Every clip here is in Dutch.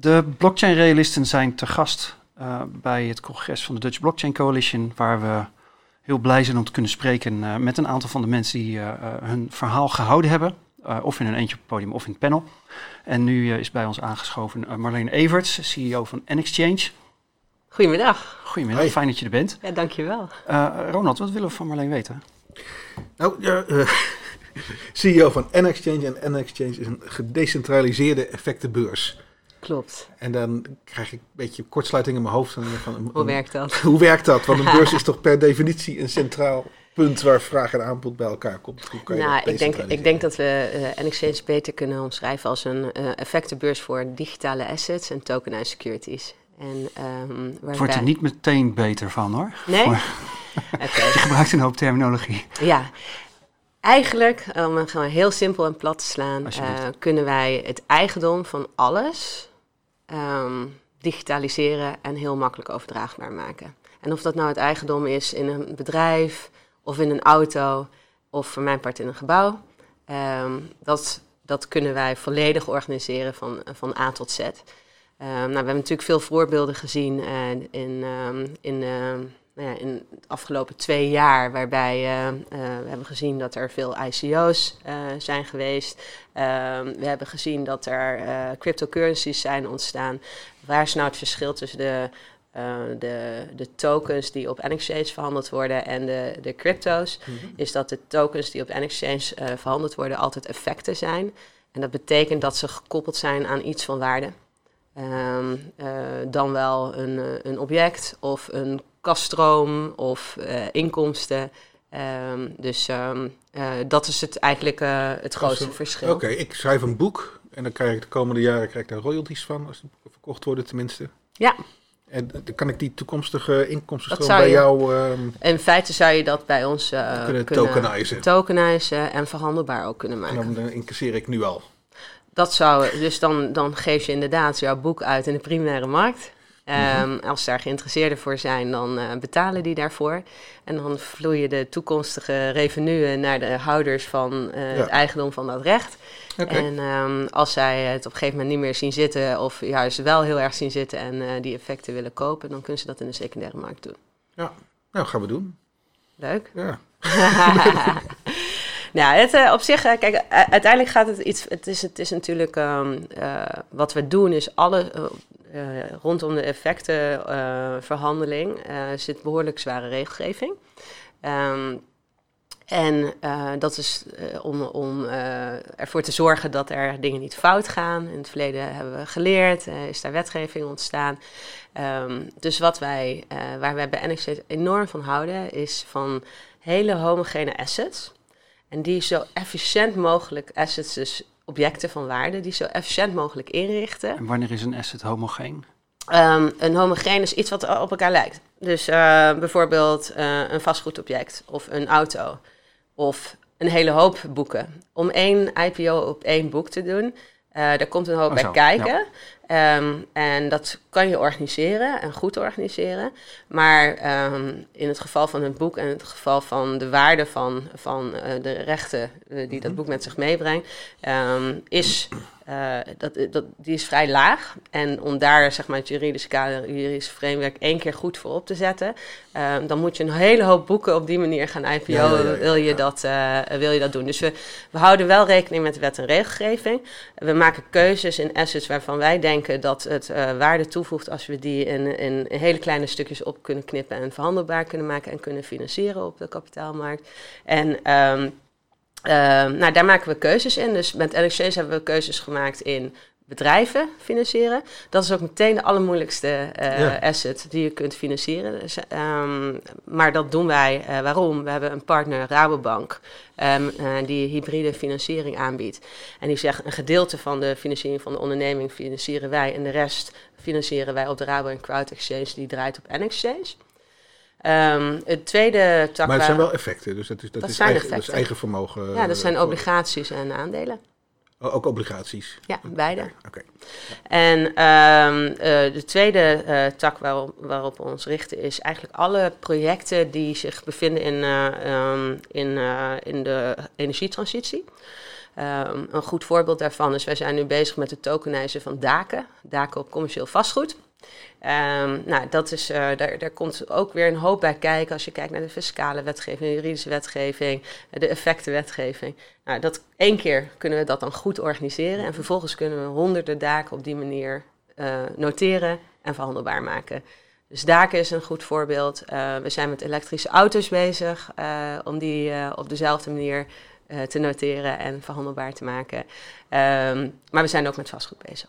De blockchain-realisten zijn te gast uh, bij het congres van de Dutch Blockchain Coalition, waar we heel blij zijn om te kunnen spreken uh, met een aantal van de mensen die uh, hun verhaal gehouden hebben. of in een eentje op het podium of in het panel. En nu is bij ons aangeschoven Marleen Everts, CEO van N-Exchange. Goedemiddag. Goedemiddag, fijn dat je er bent. Ja, dankjewel. Ronald, wat willen we van Marleen weten? Nou, ja, CEO van N-Exchange. En N-Exchange is een gedecentraliseerde effectenbeurs. Klopt. En dan krijg ik een beetje kortsluiting in mijn hoofd. Van, hoe werkt dat? Hoe werkt dat? Want een beurs is toch per definitie een centraal punt waar vraag en aanbod bij elkaar komt. Hoe kan je nou, ik denk, ik denk dat we uh, N-Exchange beter kunnen omschrijven als een uh, effectenbeurs voor digitale assets en tokenized securities. En, um, waarbij... Wordt er niet meteen beter van hoor. Nee? Voor... okay. Je gebruikt een hoop terminologie. Ja, Eigenlijk, om het gewoon heel simpel en plat te slaan, uh, kunnen wij het eigendom van alles um, digitaliseren en heel makkelijk overdraagbaar maken. En of dat nou het eigendom is in een bedrijf of in een auto of voor mijn part in een gebouw, um, dat, dat kunnen wij volledig organiseren van, van A tot Z. Um, nou, we hebben natuurlijk veel voorbeelden gezien uh, in, in nou ja, in de afgelopen twee jaar, waarbij uh, uh, we hebben gezien dat er veel ICO's uh, zijn geweest. Ehm, we hebben gezien dat er cryptocurrencies zijn ontstaan. Waar is nou het verschil tussen de, de, de tokens die op NXChange verhandeld worden en de, de crypto's? Mm -hmm. Is dat de tokens die op NXChange verhandeld worden altijd effecten zijn. En dat betekent dat ze gekoppeld zijn aan iets van waarde. Um, dan wel een, een object of een kaststroom of uh, inkomsten. Um, dus um, uh, dat is het eigenlijk uh, het grootste een, verschil. Oké, okay, ik schrijf een boek en dan krijg ik de komende jaren krijg ik daar royalties van, als de boeken verkocht worden tenminste. Ja. En dan kan ik die toekomstige inkomstenstroom bij jou... Um, in feite zou je dat bij ons kunnen, kunnen tokenizen. tokenizen en verhandelbaar ook kunnen maken. En dan incasseer ik nu al. Dat zou, dus dan, dan geef je inderdaad jouw boek uit in de primaire markt. Um, als ze daar geïnteresseerden voor zijn, dan uh, betalen die daarvoor. En dan vloeien de toekomstige revenuen naar de houders van uh, ja. het eigendom van dat recht. Okay. En um, als zij het op een gegeven moment niet meer zien zitten, of juist wel heel erg zien zitten en uh, die effecten willen kopen, dan kunnen ze dat in de secundaire markt doen. Ja, nou gaan we doen. Leuk. Ja. Nou, het, uh, op zich, uh, kijk, uiteindelijk gaat het iets. Het is, het is natuurlijk. Um, uh, wat we doen is alle. Rondom de effectenverhandeling zit behoorlijk zware regelgeving. Um, en uh, dat is om, om ervoor te zorgen dat er dingen niet fout gaan. In het verleden hebben we geleerd, is daar wetgeving ontstaan. Um, dus wat wij, waar wij bij NXT enorm van houden, is van hele homogene assets. En die zo efficiënt mogelijk, assets dus objecten van waarde, die zo efficiënt mogelijk inrichten. En wanneer is een asset homogeen? Um, een homogeen is iets wat op elkaar lijkt. Dus uh, bijvoorbeeld uh, een vastgoedobject of een auto of een hele hoop boeken. Om één IPO op één boek te doen, uh, daar komt een hoop Oh, bij kijken. Um, en dat kan je organiseren en goed organiseren. Maar um, in het geval van het boek en in het geval van de waarde van, van uh, de rechten uh, die dat boek met zich meebrengt, um, is, uh, dat, dat, die is vrij laag. En om daar zeg maar, het juridische kader, het juridische framework één keer goed voor op te zetten, dan moet je een hele hoop boeken op die manier gaan IPO, Ja, ja, ja, ja. wil, je dat, wil je dat doen. Dus we, we houden wel rekening met wet en regelgeving. We maken keuzes in assets waarvan wij denken dat het uh, waarde toevoegt als we die in, in, hele kleine stukjes op kunnen knippen en verhandelbaar kunnen maken en kunnen financieren op de kapitaalmarkt. En um, uh, nou, daar maken we keuzes in. Dus met LXC's hebben we keuzes gemaakt in bedrijven financieren. Dat is ook meteen de allermoeilijkste uh, Ja. asset die je kunt financieren. Dus, um, maar dat doen wij. Uh, waarom? We hebben een partner, Rabobank, um, uh, die hybride financiering aanbiedt. En die zegt, een gedeelte van de financiering van de onderneming financieren wij... en de rest financieren wij op de Rabo en Crowd Exchange, die draait op N-Exchange. Um, het tweede tak... Maar het zijn wel effecten, dus dat is, dat Dat is, zijn eigen, dat is eigen vermogen. Ja, dat zijn eh, obligaties en aandelen. Oh, ook obligaties. Ja, beide. Oké. En ehm, eh, de tweede eh, tak waarop, waarop we ons richten is eigenlijk alle projecten die zich bevinden in, eh, ehm, in, in de energietransitie. Ehm, een goed voorbeeld daarvan is, wij zijn nu bezig met het tokenizen van daken. Daken op commercieel vastgoed. Um, nou, dat is, uh, daar, daar komt ook weer een hoop bij kijken als je kijkt naar de fiscale wetgeving, de juridische wetgeving, de effectenwetgeving. Nou, dat één keer kunnen we dat dan goed organiseren en vervolgens kunnen we honderden daken op die manier uh, noteren en verhandelbaar maken. Dus daken is een goed voorbeeld. Uh, we zijn met elektrische auto's bezig om die op dezelfde manier te noteren en verhandelbaar te maken. Um, maar we zijn ook met vastgoed bezig.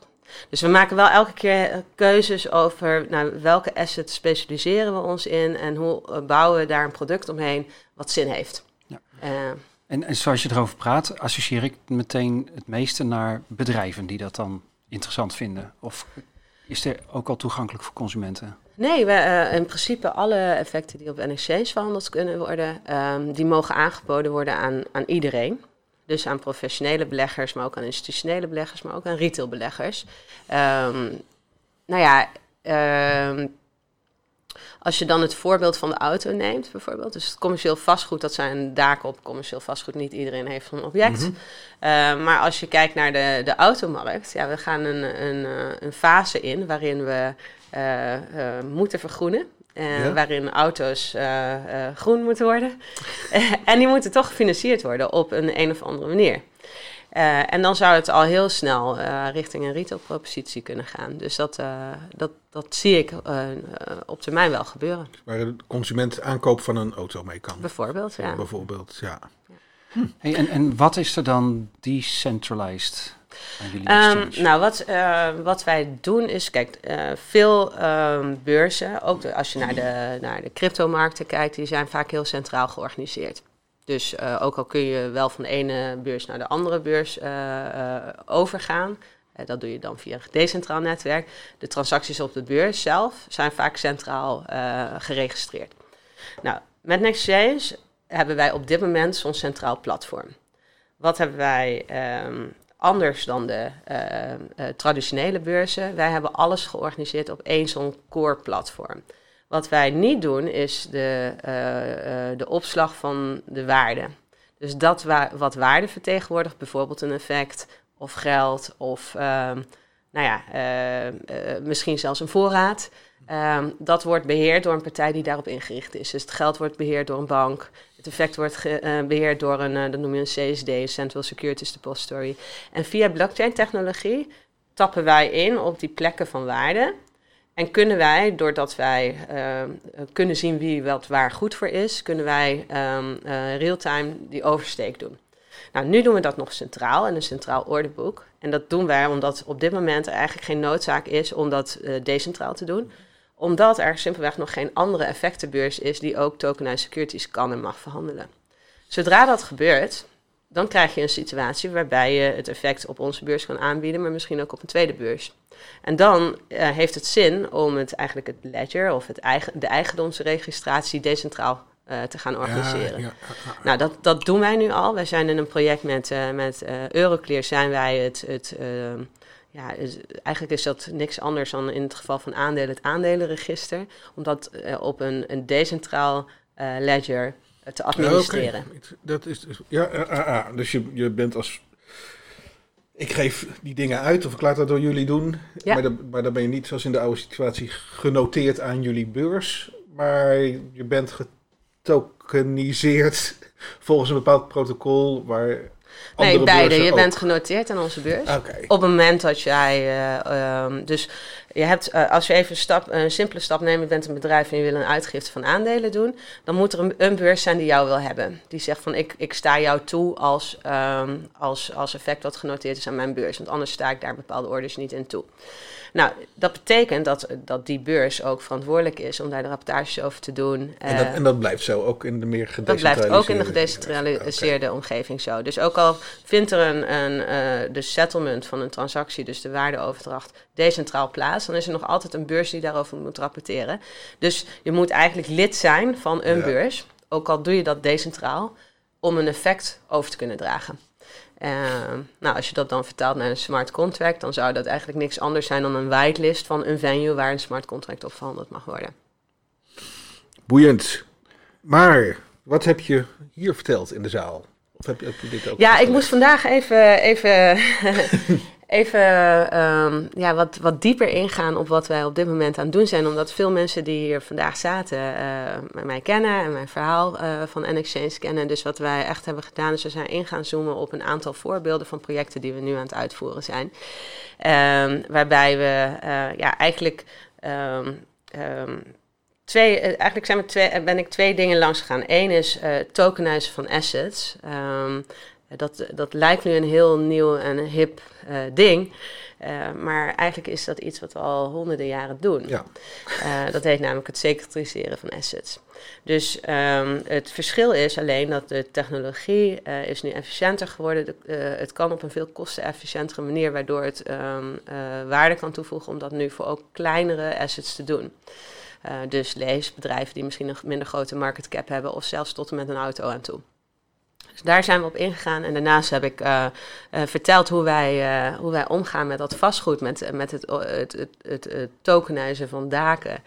Dus we maken wel elke keer keuzes over nou, welke assets specialiseren we ons in en hoe eh, bouwen we daar een product omheen wat zin heeft. Ja. Uh, en, en zoals je erover praat, associeer ik meteen het meeste naar bedrijven die dat dan interessant vinden? Of is er ook al toegankelijk voor consumenten? Nee, we, uh, in principe alle effecten die op NXC verhandeld kunnen worden, um, die mogen aangeboden worden aan, aan iedereen. Dus aan professionele beleggers, maar ook aan institutionele beleggers, maar ook aan retailbeleggers. Um, nou ja, um, als je dan het voorbeeld van de auto neemt, bijvoorbeeld. Dus het commercieel vastgoed, dat zijn daken op commercieel vastgoed. Niet iedereen heeft zo'n object. Mm -hmm. uh, maar als je kijkt naar de, de automarkt, ja, we gaan een, een, eh, een fase in waarin we uh, uh, moeten vergroenen. Waarin auto's groen moeten worden. en die moeten toch gefinancierd worden op een een of andere manier. En dan zou het al heel snel richting een retailpropositie kunnen gaan. Dus dat, dat, dat zie ik op termijn wel gebeuren. Waar de consument aankoop van een auto mee kan. Bijvoorbeeld, ja. Bijvoorbeeld, ja. Hm. Hey, en, en wat is er dan decentralized? Um, nou, wat, uh, wat wij doen is, kijk, uh, veel um, beurzen, ook de, als je naar de, naar de cryptomarkten kijkt, die zijn vaak heel centraal georganiseerd. Dus uh, ook al kun je wel van de ene beurs naar de andere beurs overgaan, dat doe je dan via een decentraal netwerk. De transacties op de beurs zelf zijn vaak centraal geregistreerd. Nou, met Nextchange hebben wij op dit moment zo'n centraal platform. Wat hebben wij um, anders dan de traditionele beurzen. Wij hebben alles georganiseerd op één zo'n core platform. Wat wij niet doen is de, uh, de opslag van de waarde. Dus dat wa wat waarde vertegenwoordigt, bijvoorbeeld een effect of geld of ehm, nou ja, misschien zelfs een voorraad. Um, dat wordt beheerd door een partij die daarop ingericht is. Dus het geld wordt beheerd door een bank. Het effect wordt beheerd door een, dat noem je een CSD, Central Securities Depository. En via blockchain-technologie tappen wij in op die plekken van waarde. En kunnen wij, doordat wij uh, kunnen zien wie wat waar goed voor is, kunnen wij um, real-time die oversteek doen. Nou, nu doen we dat nog centraal in een centraal ordeboek. En dat doen wij omdat op dit moment er eigenlijk geen noodzaak is om dat decentraal te doen omdat er simpelweg nog geen andere effectenbeurs is die ook tokenized securities kan en mag verhandelen. Zodra dat gebeurt, dan krijg je een situatie waarbij je het effect op onze beurs kan aanbieden, maar misschien ook op een tweede beurs. En dan uh, heeft het zin om het eigenlijk het ledger of het eigen, de eigendomsregistratie decentraal uh, te gaan organiseren. Ja, ja, ja, nou, dat, dat doen wij nu al. Wij zijn in een project met, uh, met Euroclear, zijn wij het, het ehm, ja, is, eigenlijk is dat niks anders dan in het geval van aandelen het aandelenregister. Om dat uh, op een, een decentraal ledger te administreren. Ja, okay. Dat is dus, ja, dus je, je bent als. Ik geef die dingen uit of ik laat dat door jullie doen. Ja. Maar, dan, maar dan ben je niet zoals in de oude situatie genoteerd aan jullie beurs. Maar je bent getokeniseerd volgens een bepaald protocol waar Nee, beide. Je bent genoteerd aan onze beurs. Okay. Op het moment dat jij. Uh, um, dus je hebt, uh, als je even een, stap, een simpele stap neemt, je bent een bedrijf en je wil een uitgifte van aandelen doen, dan moet er een, een beurs zijn die jou wil hebben. Die zegt van ik, ik sta jou toe als, um, als, als effect wat genoteerd is aan mijn beurs. Want anders sta ik daar bepaalde orders niet in toe. Nou, dat betekent dat, dat die beurs ook verantwoordelijk is om daar de rapportages over te doen. En dat, en dat blijft zo, ook in de meer gedecentraliseerde... Dat blijft ook in de gedecentraliseerde okay. omgeving zo. Dus ook al vindt er een, een uh, de settlement van een transactie, dus de waardeoverdracht, decentraal plaats, dan is er nog altijd een beurs die daarover moet rapporteren. Dus je moet eigenlijk lid zijn van een ja. beurs, ook al doe je dat decentraal, om een effect over te kunnen dragen. Uh, nou, als je dat dan vertaalt naar een smart contract, dan zou dat eigenlijk niks anders zijn dan een whitelist van een venue waar een smart contract op verhandeld mag worden. Boeiend. Maar wat heb je hier verteld in de zaal? Of heb je, heb je dit ook? Ja, ik moest vandaag even, even even um, ja, wat, wat dieper ingaan op wat wij op dit moment aan het doen zijn. Omdat veel mensen die hier vandaag zaten uh, mij kennen en mijn verhaal uh, van N-Exchange kennen. Dus wat wij echt hebben gedaan is we zijn in gaan zoomen op een aantal voorbeelden van projecten die we nu aan het uitvoeren zijn. Um, waarbij we uh, ja, eigenlijk... Um, twee, eigenlijk zijn we twee, ben ik twee dingen langs gegaan. Eén is tokenizen van assets. Um, dat, dat lijkt nu een heel nieuw en hip uh, ding. Uh, maar eigenlijk is dat iets wat we al honderden jaren doen. Ja. Uh, dat heet namelijk het securitariseren van assets. Dus um, het verschil is alleen dat de technologie is nu efficiënter geworden. De, het kan op een veel kostenefficiëntere manier, waardoor het um, waarde kan toevoegen om dat nu voor ook kleinere assets te doen. dus lees bedrijven die misschien een minder grote market cap hebben, of zelfs tot en met een auto aan toe. Dus daar zijn we op ingegaan. En daarnaast heb ik uh, uh, verteld hoe wij, uh, hoe wij omgaan met dat vastgoed, met, met het, het, het, het, van daken.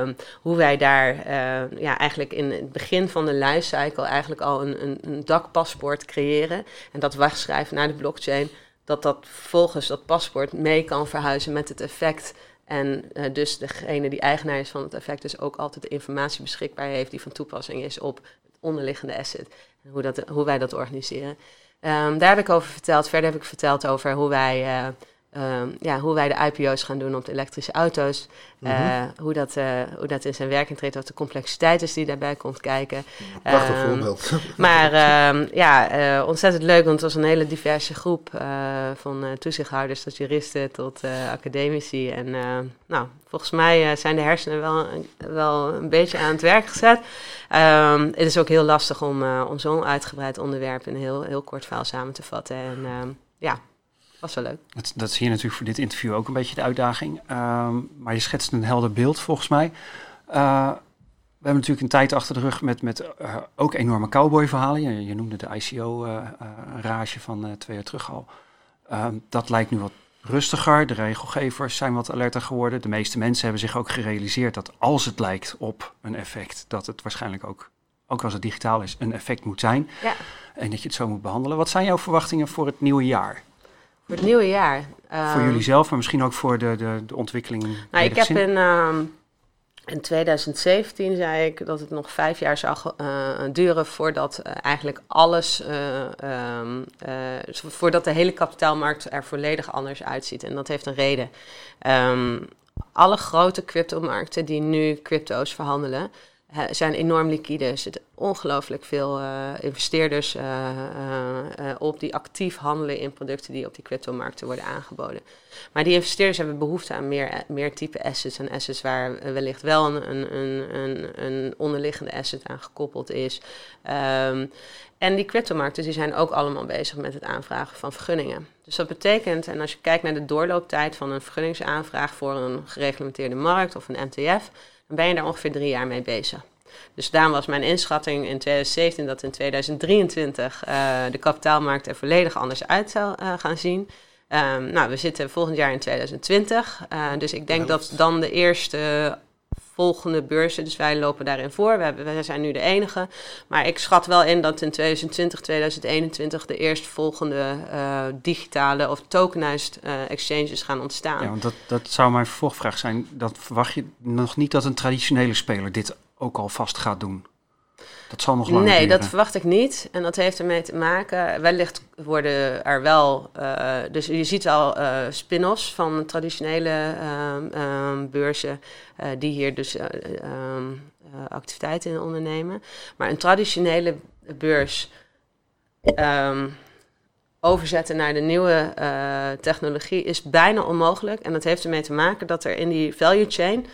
Um, hoe wij daar ja, eigenlijk in het begin van de lifecycle eigenlijk al een, een, een dakpaspoort creëren. En dat wegschrijven naar de blockchain. Dat dat volgens dat paspoort mee kan verhuizen met het effect en dus degene die eigenaar is van het effect dus ook altijd de informatie beschikbaar heeft die van toepassing is op het onderliggende asset hoe, dat, hoe wij dat organiseren. Um, daar heb ik over verteld. Verder heb ik verteld over hoe wij, uh, um, ja, hoe wij de IPO's gaan doen op de elektrische auto's. Mm -hmm. hoe, dat, uh, hoe dat in zijn werking treedt, wat de complexiteit is die daarbij komt kijken. Prachtig um, voorbeeld. Maar ja, ontzettend leuk, want het was een hele diverse groep van toezichthouders tot juristen tot academici. En nou, volgens mij zijn de hersenen wel, wel een beetje aan het werk gezet. Het is ook heel lastig om, om zo'n uitgebreid onderwerp in een heel, heel kort verhaal samen te vatten. En ja, was wel leuk. Dat, dat is hier natuurlijk voor dit interview ook een beetje de uitdaging. Um, maar je schetst een helder beeld volgens mij. Uh, we hebben natuurlijk een tijd achter de rug met, met uh, ook enorme cowboy-verhalen. Je, je, noemde de ICO-rage van twee jaar terug al. dat lijkt nu wat rustiger. De regelgevers zijn wat alerter geworden. De meeste mensen hebben zich ook gerealiseerd dat als het lijkt op een effect, dat het waarschijnlijk ook, ook als het digitaal is, een effect moet zijn. Ja. En dat je het zo moet behandelen. Wat zijn jouw verwachtingen voor het nieuwe jaar? Voor het nieuwe jaar? Voor jullie zelf, maar misschien ook voor de, de, de ontwikkeling. Nou, ik heb in, um, in 2017 zei ik dat het nog vijf jaar zou uh, duren voordat uh, eigenlijk alles, uh, um, voordat de hele kapitaalmarkt er volledig anders uitziet. En dat heeft een reden. Alle grote cryptomarkten die nu crypto's verhandelen, zijn enorm liquide. Er zitten ongelooflijk veel uh, investeerders uh, uh, op die actief handelen in producten die op die cryptomarkten worden aangeboden. Maar die investeerders hebben behoefte aan meer, meer type assets en assets waar wellicht wel een, een, een, een onderliggende asset aan gekoppeld is. Um, en die cryptomarkten die zijn ook allemaal bezig met het aanvragen van vergunningen. Dus dat betekent, en als je kijkt naar de doorlooptijd van een vergunningsaanvraag voor een gereglementeerde markt of een MTF, dan ben je daar ongeveer drie jaar mee bezig. Dus daarom was mijn inschatting in 2017 dat in 2023 uh, de kapitaalmarkt er volledig anders uit zou uh, gaan zien. Um, nou, we zitten volgend jaar in 2020. Uh, dus ik denk dat dan de eerste volgende beurzen, dus wij lopen daarin voor. We hebben, wij zijn nu de enige. Maar ik schat wel in dat in 2020, 2021 de eerstvolgende uh, digitale of tokenized uh, exchanges gaan ontstaan. Ja, want dat, dat zou mijn vervolgvraag zijn. Dat verwacht je nog niet dat een traditionele speler dit ook al vast gaat doen? Dat zal nog lang Nee, duren. dat verwacht ik niet. En dat heeft ermee te maken. Wellicht worden er wel. Uh, dus je ziet wel uh, spin-offs van traditionele uh, beurzen. eh, die hier dus uh, activiteiten in ondernemen. Maar een traditionele beurs. Um, overzetten naar de nieuwe uh, technologie is bijna onmogelijk. En dat heeft ermee te maken dat er in die value chain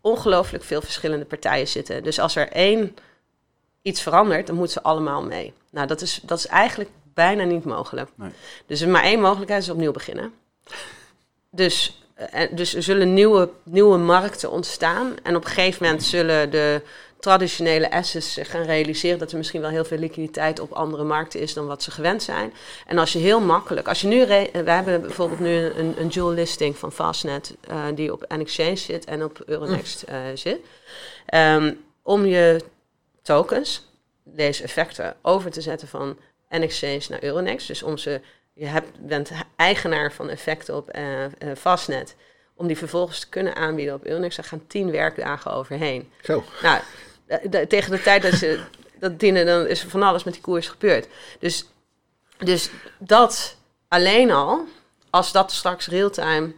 ongelooflijk veel verschillende partijen zitten. Dus als er één iets verandert, dan moeten ze allemaal mee. Nou, dat is, dat is eigenlijk bijna niet mogelijk. Nee. Dus er is maar één mogelijkheid, is opnieuw beginnen. Dus, dus er zullen nieuwe, nieuwe markten ontstaan. En op een gegeven moment zullen de traditionele assets gaan realiseren dat er misschien wel heel veel liquiditeit op andere markten is dan wat ze gewend zijn. En als je heel makkelijk, als je nu, we hebben bijvoorbeeld nu een, een dual listing van Fastnet uh, die op N-Exchange zit en op Euronext uh, zit. Um, om je tokens, deze effecten, over te zetten van exchange naar Euronext. Dus onze, je hebt, bent eigenaar van effecten op uh, uh, Fastnet. Om die vervolgens te kunnen aanbieden op Euronext, daar gaan tien werkdagen overheen. Zo. Nou, tegen de tijd dat ze dat dienen, dan is er van alles met die koers gebeurd. Dus, dus dat alleen al, als dat straks real-time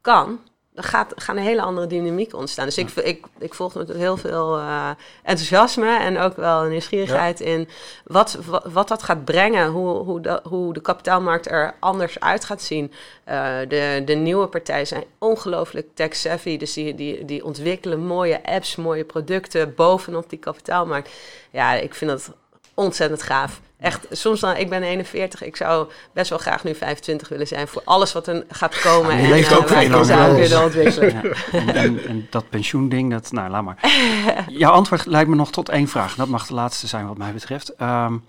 kan, dan gaat, gaan een hele andere dynamiek ontstaan. Dus ik, ik, ik volg met heel veel uh, enthousiasme en ook wel nieuwsgierigheid in wat, wat, wat, dat gaat brengen, hoe, hoe, de, hoe de kapitaalmarkt er anders uit gaat zien. Uh, de, de nieuwe partijen zijn ongelooflijk tech-savvy, dus die, die, die ontwikkelen mooie apps, mooie producten bovenop die kapitaalmarkt. Ja, ik vind dat ontzettend gaaf. Echt, soms dan, ik ben 41, ik zou best wel graag nu 25 willen zijn voor alles wat er gaat komen. Ja, en leeft uh, ook veel langer. ontwikkelen. Ja, en, en, dat pensioending, dat, nou laat maar. Jouw antwoord lijkt me nog tot één vraag. Dat mag de laatste zijn wat mij betreft. Um,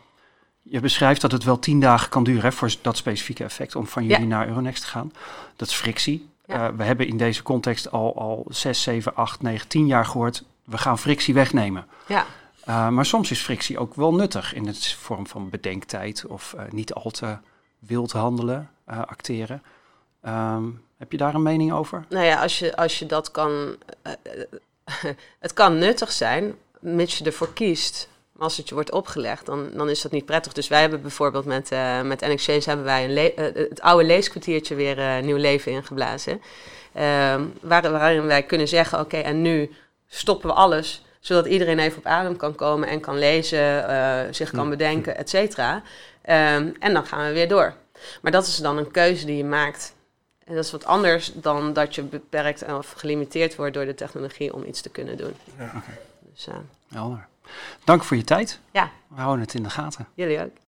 je beschrijft dat het wel tien dagen kan duren hè, voor dat specifieke effect om van jullie ja. naar Euronext te gaan. Dat is frictie. Ja. Uh, we hebben in deze context al, al 6, 7, 8, 9, 10 jaar gehoord. We gaan frictie wegnemen. Ja. Uh, maar soms is frictie ook wel nuttig in de vorm van bedenktijd of uh, niet al te wild handelen, uh, acteren. Um, heb je daar een mening over? Nou ja, als je, als je dat kan. het kan nuttig zijn, mits je ervoor kiest. Maar als het je wordt opgelegd, dan, dan is dat niet prettig. Dus wij hebben bijvoorbeeld met, met NXChange hebben wij een het oude leeskwartiertje weer nieuw leven ingeblazen. Ehm, waar, waarin wij kunnen zeggen: oké, en nu stoppen we alles zodat iedereen even op adem kan komen en kan lezen, uh, zich kan bedenken, et cetera. Um, en dan gaan we weer door. Maar dat is dan een keuze die je maakt. En dat is wat anders dan dat je beperkt of gelimiteerd wordt door de technologie om iets te kunnen doen. Ja, okay. dus, uh, Helder. Dank voor je tijd. Ja. We houden het in de gaten. Jullie ook.